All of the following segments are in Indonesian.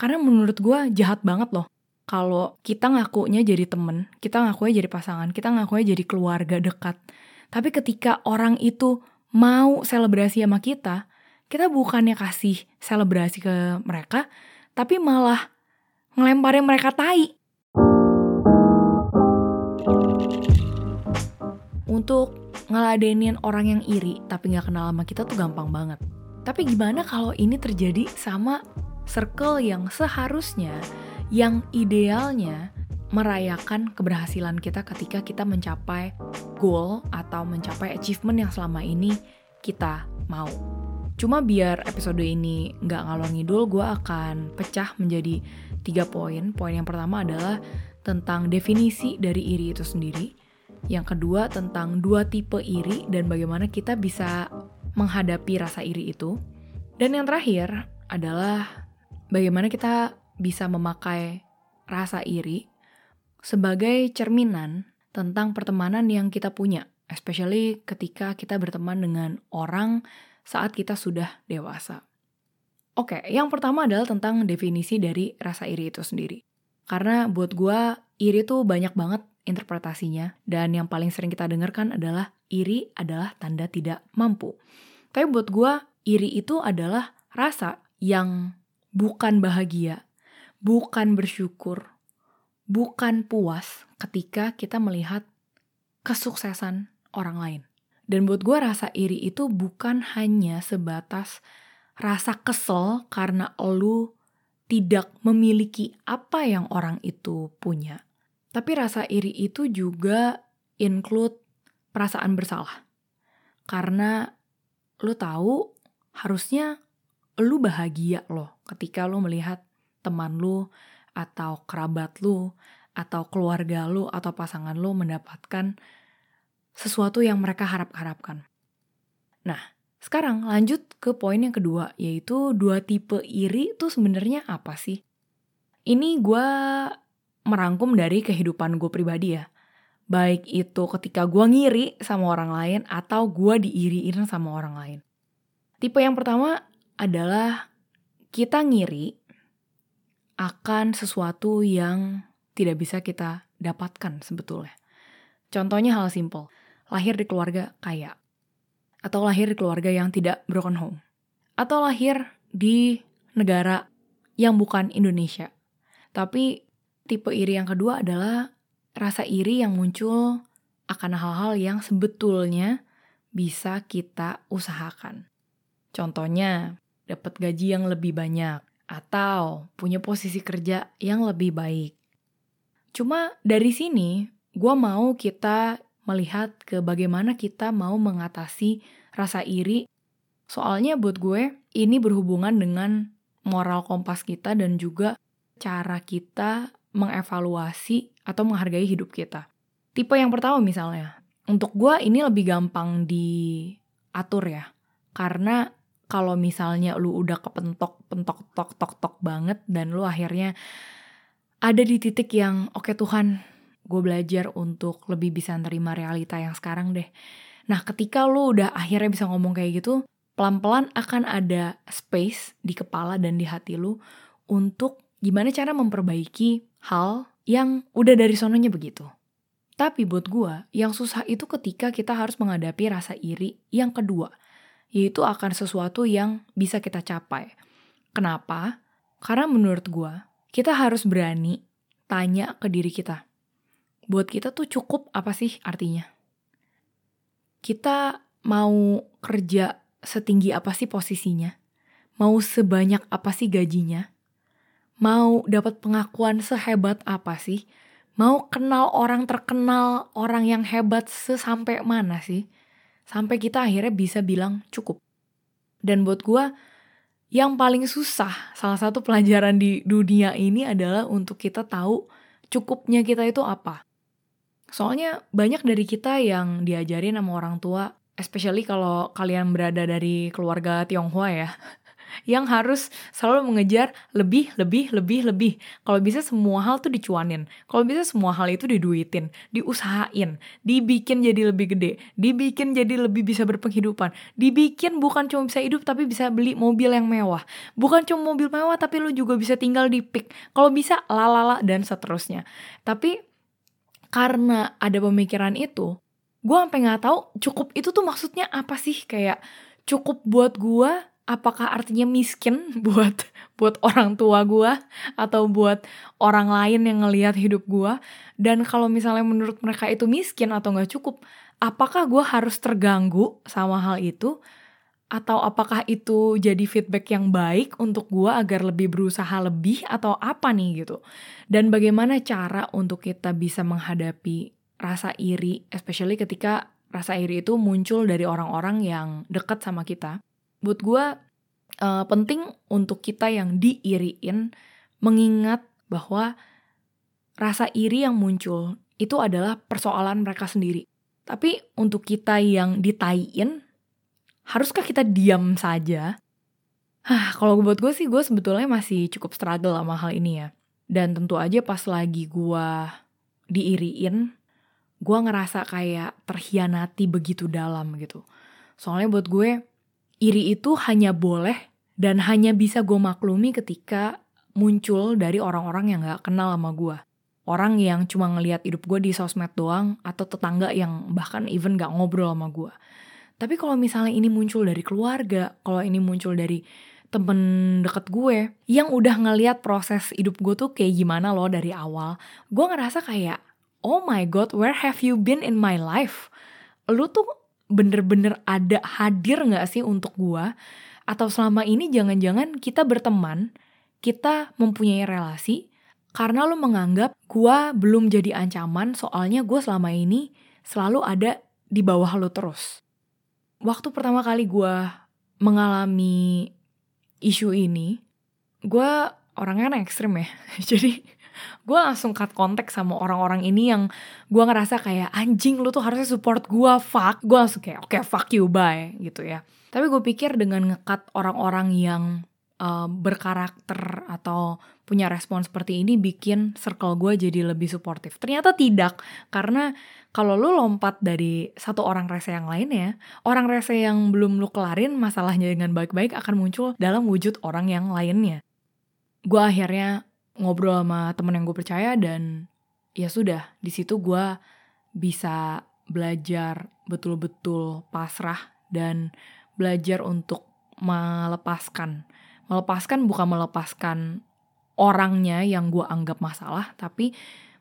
Karena menurut gue jahat banget loh. Kalau kita ngakunya jadi temen, kita ngakunya jadi pasangan, kita ngakunya jadi keluarga dekat. Tapi ketika orang itu mau selebrasi sama kita, kita bukannya kasih selebrasi ke mereka, tapi malah ngelemparin mereka tai. Untuk ngeladenin orang yang iri tapi gak kenal sama kita tuh gampang banget. Tapi gimana kalau ini terjadi sama circle yang seharusnya, yang idealnya merayakan keberhasilan kita ketika kita mencapai goal atau mencapai achievement yang selama ini kita mau. Cuma biar episode ini nggak ngalor ngidul, gue akan pecah menjadi tiga poin. Poin yang pertama adalah tentang definisi dari iri itu sendiri. Yang kedua tentang dua tipe iri dan bagaimana kita bisa menghadapi rasa iri itu. Dan yang terakhir adalah bagaimana kita bisa memakai rasa iri sebagai cerminan tentang pertemanan yang kita punya, especially ketika kita berteman dengan orang saat kita sudah dewasa. Oke, yang pertama adalah tentang definisi dari rasa iri itu sendiri. Karena buat gue, iri tuh banyak banget interpretasinya, dan yang paling sering kita dengarkan adalah iri adalah tanda tidak mampu. Tapi buat gue, iri itu adalah rasa yang bukan bahagia, bukan bersyukur, bukan puas ketika kita melihat kesuksesan orang lain. Dan buat gue rasa iri itu bukan hanya sebatas rasa kesel karena lu tidak memiliki apa yang orang itu punya. Tapi rasa iri itu juga include perasaan bersalah. Karena lu tahu harusnya lu bahagia loh ketika lu melihat teman lu atau kerabat lu atau keluarga lu atau pasangan lu mendapatkan sesuatu yang mereka harap-harapkan. Nah, sekarang lanjut ke poin yang kedua, yaitu dua tipe iri itu sebenarnya apa sih? Ini gue merangkum dari kehidupan gue pribadi ya. Baik itu ketika gue ngiri sama orang lain atau gue diiriin sama orang lain. Tipe yang pertama adalah kita ngiri akan sesuatu yang tidak bisa kita dapatkan sebetulnya. Contohnya hal simple lahir di keluarga kaya, atau lahir di keluarga yang tidak broken home, atau lahir di negara yang bukan Indonesia. Tapi tipe iri yang kedua adalah rasa iri yang muncul akan hal-hal yang sebetulnya bisa kita usahakan. Contohnya, dapat gaji yang lebih banyak, atau punya posisi kerja yang lebih baik. Cuma dari sini, gue mau kita melihat ke bagaimana kita mau mengatasi rasa iri. Soalnya buat gue, ini berhubungan dengan moral kompas kita dan juga cara kita mengevaluasi atau menghargai hidup kita. Tipe yang pertama misalnya, untuk gue ini lebih gampang diatur ya. Karena kalau misalnya lu udah kepentok, pentok, tok, tok, tok banget dan lu akhirnya ada di titik yang oke okay, Tuhan gue belajar untuk lebih bisa nerima realita yang sekarang deh. Nah, ketika lu udah akhirnya bisa ngomong kayak gitu, pelan-pelan akan ada space di kepala dan di hati lu untuk gimana cara memperbaiki hal yang udah dari sononya begitu. Tapi buat gue, yang susah itu ketika kita harus menghadapi rasa iri yang kedua, yaitu akan sesuatu yang bisa kita capai. Kenapa? Karena menurut gue, kita harus berani tanya ke diri kita buat kita tuh cukup apa sih artinya? Kita mau kerja setinggi apa sih posisinya? Mau sebanyak apa sih gajinya? Mau dapat pengakuan sehebat apa sih? Mau kenal orang terkenal, orang yang hebat sesampai mana sih? Sampai kita akhirnya bisa bilang cukup. Dan buat gue, yang paling susah, salah satu pelajaran di dunia ini adalah untuk kita tahu cukupnya kita itu apa. Soalnya banyak dari kita yang diajarin sama orang tua, especially kalau kalian berada dari keluarga Tionghoa ya. Yang harus selalu mengejar lebih, lebih, lebih, lebih. Kalau bisa semua hal tuh dicuanin. Kalau bisa semua hal itu diduitin, diusahain, dibikin jadi lebih gede, dibikin jadi lebih bisa berpenghidupan, dibikin bukan cuma bisa hidup tapi bisa beli mobil yang mewah. Bukan cuma mobil mewah tapi lu juga bisa tinggal di pik. Kalau bisa lalala dan seterusnya. Tapi karena ada pemikiran itu, gue sampai nggak tahu cukup itu tuh maksudnya apa sih kayak cukup buat gue apakah artinya miskin buat buat orang tua gue atau buat orang lain yang ngelihat hidup gue dan kalau misalnya menurut mereka itu miskin atau nggak cukup apakah gue harus terganggu sama hal itu? Atau apakah itu jadi feedback yang baik untuk gue agar lebih berusaha lebih atau apa nih gitu? Dan bagaimana cara untuk kita bisa menghadapi rasa iri, especially ketika rasa iri itu muncul dari orang-orang yang dekat sama kita. Buat gue uh, penting untuk kita yang diiriin mengingat bahwa rasa iri yang muncul itu adalah persoalan mereka sendiri. Tapi untuk kita yang ditaiin, haruskah kita diam saja? Hah, kalau buat gue sih gue sebetulnya masih cukup struggle sama hal ini ya. Dan tentu aja pas lagi gue diiriin, gue ngerasa kayak terhianati begitu dalam gitu. Soalnya buat gue, iri itu hanya boleh dan hanya bisa gue maklumi ketika muncul dari orang-orang yang gak kenal sama gue. Orang yang cuma ngelihat hidup gue di sosmed doang atau tetangga yang bahkan even gak ngobrol sama gue. Tapi kalau misalnya ini muncul dari keluarga, kalau ini muncul dari temen deket gue yang udah ngeliat proses hidup gue tuh kayak gimana loh dari awal, gue ngerasa kayak oh my god, where have you been in my life? Lu tuh bener-bener ada hadir gak sih untuk gua? Atau selama ini jangan-jangan kita berteman, kita mempunyai relasi, karena lu menganggap gua belum jadi ancaman soalnya gua selama ini selalu ada di bawah lu terus. Waktu pertama kali gua mengalami isu ini, gua orangnya kan ekstrim ya. Jadi gue langsung cut kontak sama orang-orang ini yang gue ngerasa kayak anjing lu tuh harusnya support gue fuck gue langsung kayak oke okay, fuck you bye gitu ya tapi gue pikir dengan ngekat orang-orang yang uh, berkarakter atau punya respon seperti ini bikin circle gue jadi lebih suportif. Ternyata tidak, karena kalau lu lompat dari satu orang rese yang lainnya, orang rese yang belum lu kelarin masalahnya dengan baik-baik akan muncul dalam wujud orang yang lainnya. Gue akhirnya ngobrol sama temen yang gue percaya dan ya sudah di situ gue bisa belajar betul-betul pasrah dan belajar untuk melepaskan. Melepaskan bukan melepaskan orangnya yang gue anggap masalah tapi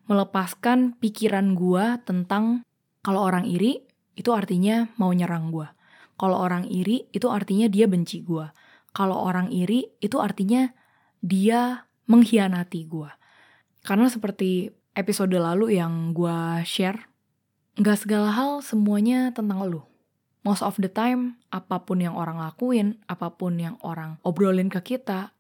melepaskan pikiran gue tentang kalau orang iri itu artinya mau nyerang gue. Kalau orang iri itu artinya dia benci gue. Kalau orang iri itu artinya dia mengkhianati gue. Karena seperti episode lalu yang gue share, gak segala hal semuanya tentang lu. Most of the time, apa pun yang orang lakuin, apa pun yang orang obrolin ke kita,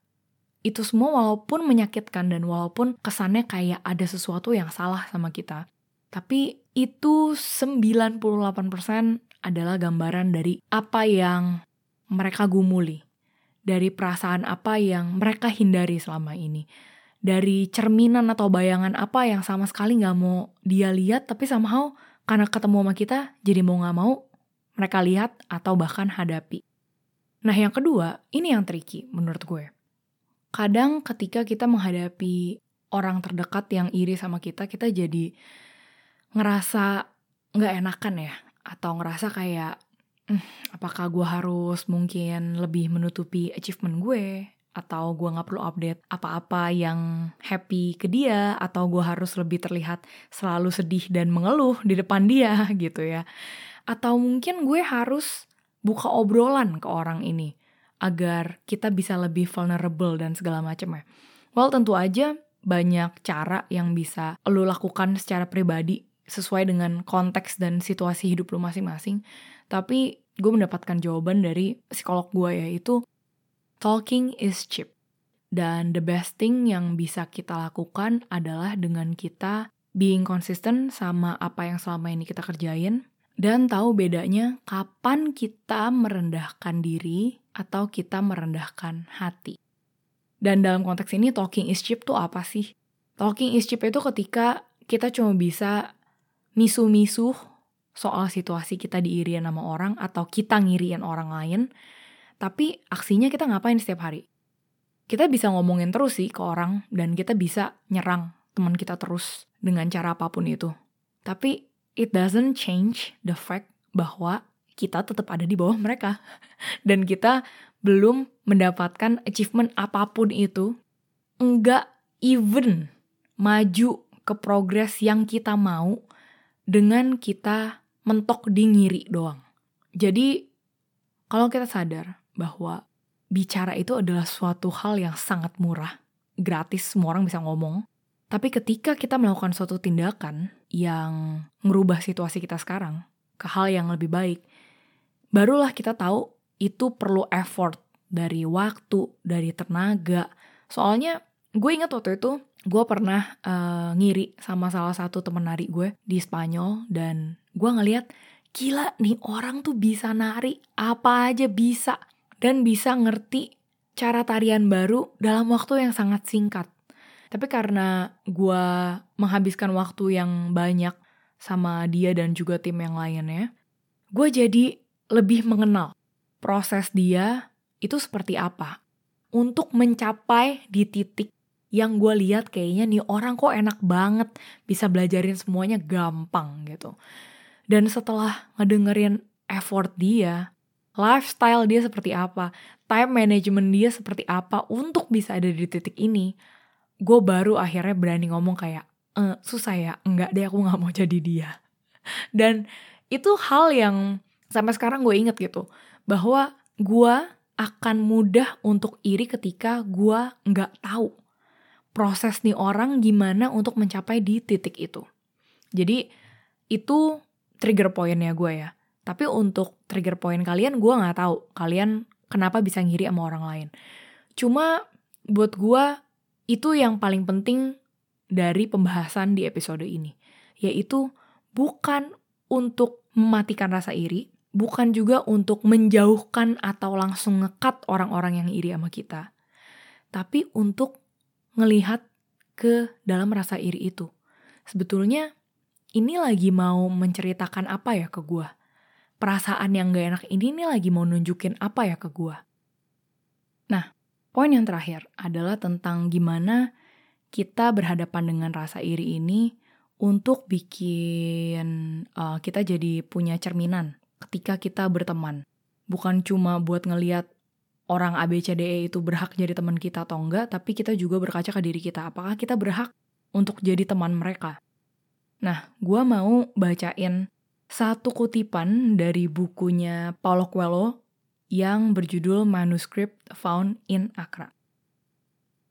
itu semua walaupun menyakitkan dan walaupun kesannya kayak ada sesuatu yang salah sama kita. Tapi itu 98% adalah gambaran dari apa yang mereka gumuli dari perasaan apa yang mereka hindari selama ini. Dari cerminan atau bayangan apa yang sama sekali gak mau dia lihat, tapi somehow karena ketemu sama kita, jadi mau gak mau mereka lihat atau bahkan hadapi. Nah yang kedua, ini yang tricky menurut gue. Kadang ketika kita menghadapi orang terdekat yang iri sama kita, kita jadi ngerasa nggak enakan ya. Atau ngerasa kayak, apakah gue harus mungkin lebih menutupi achievement gue? Atau gue nggak perlu update apa-apa yang happy ke dia? Atau gue harus lebih terlihat selalu sedih dan mengeluh di depan dia gitu ya. Atau mungkin gue harus buka obrolan ke orang ini agar kita bisa lebih vulnerable dan segala macam ya. Well tentu aja banyak cara yang bisa lo lakukan secara pribadi sesuai dengan konteks dan situasi hidup lo masing-masing tapi gue mendapatkan jawaban dari psikolog gue yaitu talking is cheap. Dan the best thing yang bisa kita lakukan adalah dengan kita being consistent sama apa yang selama ini kita kerjain dan tahu bedanya kapan kita merendahkan diri atau kita merendahkan hati. Dan dalam konteks ini talking is cheap tuh apa sih? Talking is cheap itu ketika kita cuma bisa misu-misu soal situasi kita diirian sama orang atau kita ngirian orang lain, tapi aksinya kita ngapain setiap hari? Kita bisa ngomongin terus sih ke orang dan kita bisa nyerang teman kita terus dengan cara apa pun itu. Tapi it doesn't change the fact bahwa kita tetap ada di bawah mereka. Dan kita belum mendapatkan achievement apa pun itu. Enggak even maju ke progres yang kita mau dengan kita mentok di ngiri doang. Jadi kalau kita sadar bahwa bicara itu adalah suatu hal yang sangat murah, gratis, semua orang bisa ngomong. Tapi ketika kita melakukan suatu tindakan yang merubah situasi kita sekarang ke hal yang lebih baik, barulah kita tahu itu perlu effort dari waktu, dari tenaga. Soalnya gue ingat waktu itu gue pernah uh, ngiri sama salah satu temen nari gue di Spanyol dan gue ngeliat gila nih orang tuh bisa nari apa aja bisa dan bisa ngerti cara tarian baru dalam waktu yang sangat singkat. Tapi karena gue menghabiskan waktu yang banyak sama dia dan juga tim yang lainnya, gue jadi lebih mengenal proses dia itu seperti apa. Untuk mencapai di titik yang gue lihat kayaknya nih orang kok enak banget bisa belajarin semuanya gampang gitu. Dan setelah ngedengerin effort dia, lifestyle dia seperti apa, time management dia seperti apa untuk bisa ada di titik ini, gue baru akhirnya berani ngomong kayak e, susah ya enggak deh aku nggak mau jadi dia. Dan itu hal yang sampai sekarang gue inget gitu bahwa gue akan mudah untuk iri ketika gue nggak tahu proses nih orang gimana untuk mencapai di titik itu. Jadi itu trigger pointnya gue ya. Tapi untuk trigger point kalian gue nggak tahu kalian kenapa bisa ngiri sama orang lain. Cuma buat gue itu yang paling penting dari pembahasan di episode ini, yaitu bukan untuk mematikan rasa iri, bukan juga untuk menjauhkan atau langsung ngekat orang-orang yang iri sama kita, tapi untuk ngelihat ke dalam rasa iri itu. Sebetulnya ini lagi mau menceritakan apa ya ke gue? Perasaan yang gak enak ini nih lagi mau nunjukin apa ya ke gue? Nah, Poin yang terakhir adalah tentang gimana kita berhadapan dengan rasa iri ini untuk bikin uh, kita jadi punya cerminan ketika kita berteman. Bukan cuma buat ngeliat orang ABCDE itu berhak jadi teman kita atau enggak, tapi kita juga berkaca ke diri kita. Apakah kita berhak untuk jadi teman mereka? Nah, gue mau bacain satu kutipan dari bukunya Paulo Coelho yang berjudul Manuscript Found in Accra.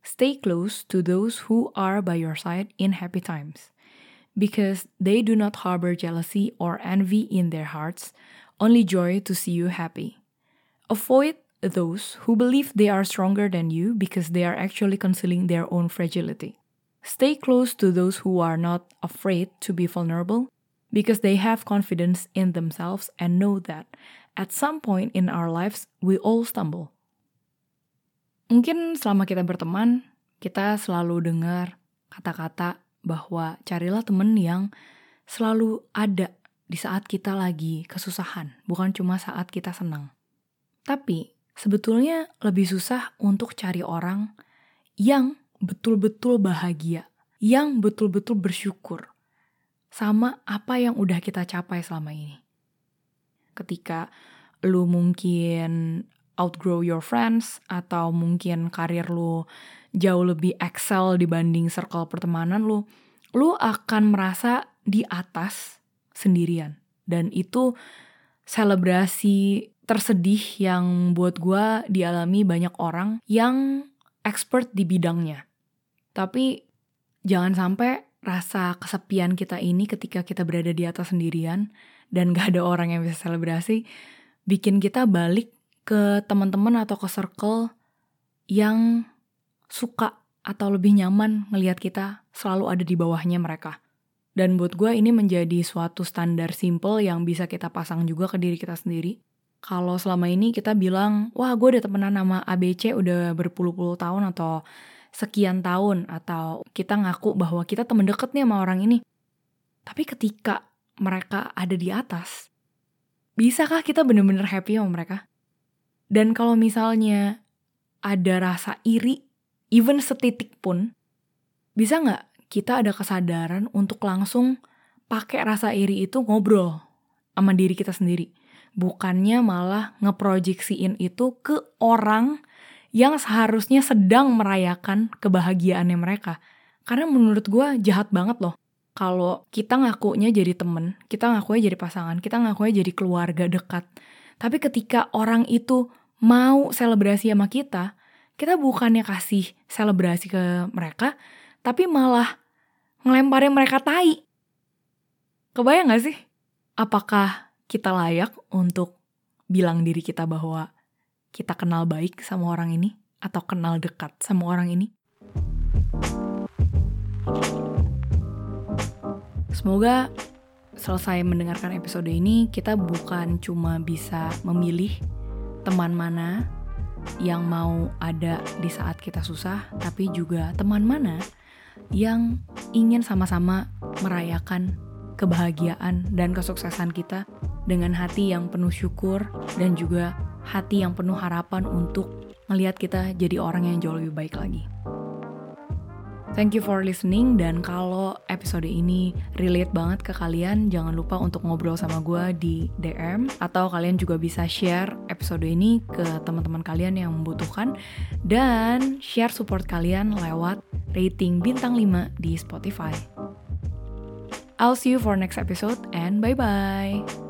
Stay close to those who are by your side in happy times, because they do not harbor jealousy or envy in their hearts, only joy to see you happy. Avoid those who believe they are stronger than you because they are actually concealing their own fragility. Stay close to those who are not afraid to be vulnerable because they have confidence in themselves and know that at some point in our lives, we all stumble. Mungkin selama kita berteman, kita selalu dengar kata-kata bahwa carilah temen yang selalu ada di saat kita lagi kesusahan, bukan cuma saat kita senang. Tapi sebetulnya lebih susah untuk cari orang yang betul-betul bahagia, yang betul-betul bersyukur sama apa yang udah kita capai selama ini ketika lu mungkin outgrow your friends atau mungkin karir lu jauh lebih excel dibanding circle pertemanan lu, lu akan merasa di atas sendirian. Dan itu selebrasi tersedih yang buat gue dialami banyak orang yang expert di bidangnya. Tapi jangan sampai rasa kesepian kita ini ketika kita berada di atas sendirian dan gak ada orang yang bisa selebrasi, bikin kita balik ke teman-teman atau ke circle yang suka atau lebih nyaman ngelihat kita selalu ada di bawahnya mereka. Dan buat gue ini menjadi suatu standar simple yang bisa kita pasang juga ke diri kita sendiri. Kalau selama ini kita bilang, wah gue udah temenan sama ABC udah berpuluh-puluh tahun atau sekian tahun. Atau kita ngaku bahwa kita temen deket nih sama orang ini. Tapi ketika mereka ada di atas, bisakah kita bener-bener happy sama mereka? Dan kalau misalnya ada rasa iri, even setitik pun, bisa nggak kita ada kesadaran untuk langsung pakai rasa iri itu ngobrol sama diri kita sendiri. Bukannya malah ngeprojeksiin itu ke orang yang seharusnya sedang merayakan kebahagiaannya mereka. Karena menurut gue jahat banget loh. Kalau kita ngakunya jadi temen, kita ngakunya jadi pasangan, kita ngakunya jadi keluarga dekat. Tapi ketika orang itu mau selebrasi sama kita, kita bukannya kasih selebrasi ke mereka, tapi malah ngelemparin mereka tai. Kebayang gak sih? Apakah kita layak untuk bilang diri kita bahwa kita kenal baik sama orang ini? Atau kenal dekat sama orang ini? Semoga selesai mendengarkan episode ini, kita bukan cuma bisa memilih teman mana yang mau ada di saat kita susah, tapi juga teman mana yang ingin sama-sama merayakan kebahagiaan dan kesuksesan kita dengan hati yang penuh syukur dan juga hati yang penuh harapan untuk melihat kita jadi orang yang jauh lebih baik lagi. Thank you for listening dan kalau episode ini relate banget ke kalian, jangan lupa untuk ngobrol sama gue di DM atau kalian juga bisa share episode ini ke teman-teman kalian yang membutuhkan dan share support kalian lewat rating bintang 5 di Spotify. I'll see you for next episode and bye-bye.